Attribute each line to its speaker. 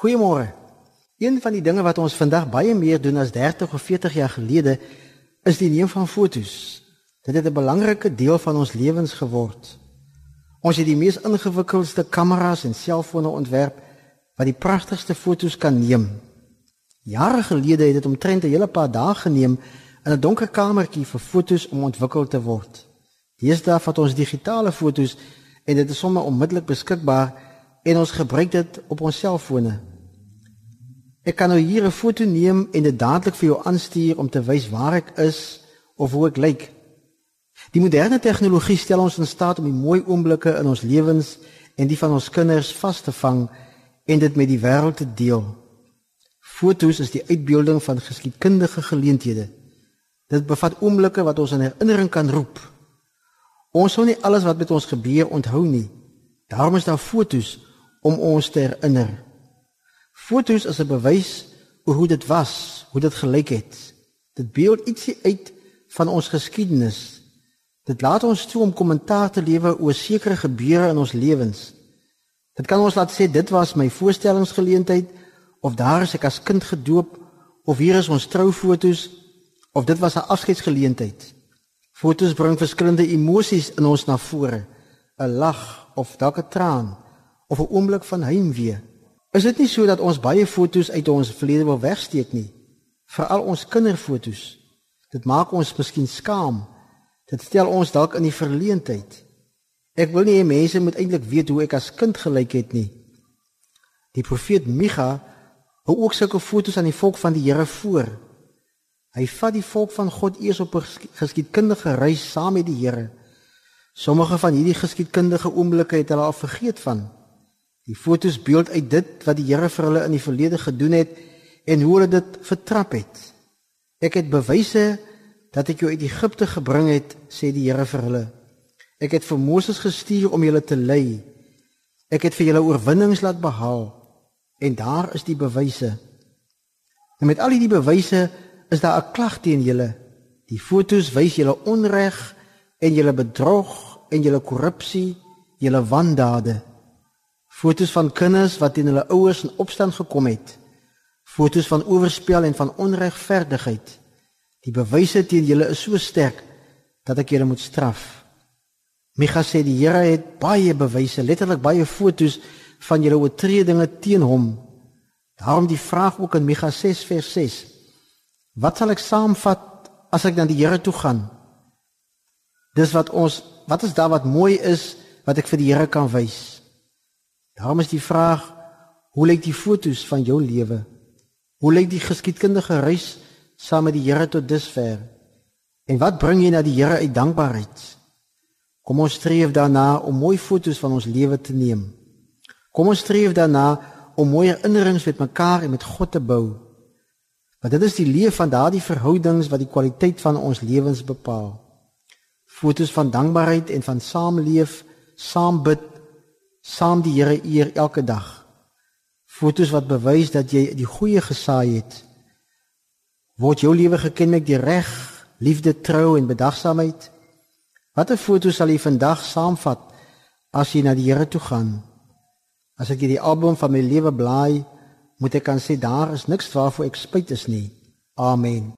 Speaker 1: Goeiemôre. Een van die dinge wat ons vandag baie meer doen as 30 of 40 jaar gelede is die neem van fotos. Dit het 'n belangrike deel van ons lewens geword. Ons het die mees ingewikkeldste kameras en selfone ontwerp wat die pragtigste fotos kan neem. Jare gelede het dit omtrent 'n hele paar dae geneem in 'n donker kamertjie vir fotos om ontwikkel te word. Deesdae vat ons digitale fotos en dit is sommer onmiddellik beskikbaar en ons gebruik dit op ons selfone. Ek kan nou hier 'n foto neem en dit dadelik vir jou aanstuur om te wys waar ek is of hoe ek lyk. Die moderne tegnologie stel ons in staat om die mooi oomblikke in ons lewens en die van ons kinders vas te vang en dit met die wêreld te deel. Fotos is die uitbeelding van geskiedkundige geleenthede. Dit bevat oomblikke wat ons in herinnering kan roep. Ons sou nie alles wat met ons gebeur onthou nie. Daarom is daar fotos om ons te herinner. Fotos is 'n bewys oor hoe dit was, hoe dit gelyk het. Dit beeld ietsie uit van ons geskiedenis. Dit laat ons toe om kommentaar te lewe oor sekere gebeure in ons lewens. Dit kan ons laat sê dit was my voorstellingsgeleentheid of daar is ek as kind gedoop of hier is ons troufoto's of dit was 'n afskedsgeleentheid. Fotos bring verskillende emosies in ons na vore. 'n Lag of dalk 'n traan of 'n oomblik van heimwee. Is dit nie so dat ons baie fotos uit ons verlede wil wegsteek nie? Veral ons kinderfotos. Dit maak ons miskien skaam. Dit stel ons dalk in die verleentheid. Ek wil nie hê mense moet eintlik weet hoe ek as kind gelyk het nie. Die profeet Micha hou ook sulke fotos aan die volk van die Here voor. Hy vat die volk van God eers op 'n geskiedkundige reis saam met die Here. Sommige van hierdie geskiedkundige oomblikke het hulle al vergeet van. Die fotos beeld uit dit wat die Here vir hulle in die verlede gedoen het en hoe hulle dit vertrap het. Ek het bewyse dat ek jou uit Egipte gebring het, sê die Here vir hulle. Ek het vir Moses gestuur om julle te lei. Ek het vir julle oorwinnings laat behaal en daar is die bewyse. En met al hierdie bewyse is daar 'n klag teen julle. Die fotos wys julle onreg en julle bedrog en julle korrupsie, julle wandade. Fotos van kinders wat teen hulle ouers in opstand gekom het. Fotos van oorspel en van onregverdigheid. Die bewyse teen julle is so sterk dat ek julle moet straf. Micha sê die Here het baie bewyse, letterlik baie fotos van julle oortredinge teen hom. Daarom die vraag ook in Micha 6 vers 6. Wat sal ek saamvat as ek na die Here toe gaan? Dis wat ons wat is daar wat mooi is wat ek vir die Here kan wys? Daarom is die vraag hoe lyk die fotos van jou lewe? Hoe lyk die geskiedkundige reis saam met die Here tot dusver? En wat bring jy na die Here uit dankbaarheid? Kom ons streef daarna om mooi fotos van ons lewe te neem. Kom ons streef daarna om mooi herinnerings met mekaar en met God te bou. Want dit is die leef van daardie verhoudings wat die kwaliteit van ons lewens bepaal fotos van dankbaarheid en van saamleef, saam bid, saam die Here eer elke dag. Fotos wat bewys dat jy die goeie gesaai het. Word jou lewe gekenmerk deur reg, liefde, trou en bedagsaamheid? Watter fotos sal jy vandag saamvat as jy na die Here toe gaan? As ek hierdie album van my lewe blaai, moet ek kan sê daar is niks waarvoor ek spyt is nie. Amen.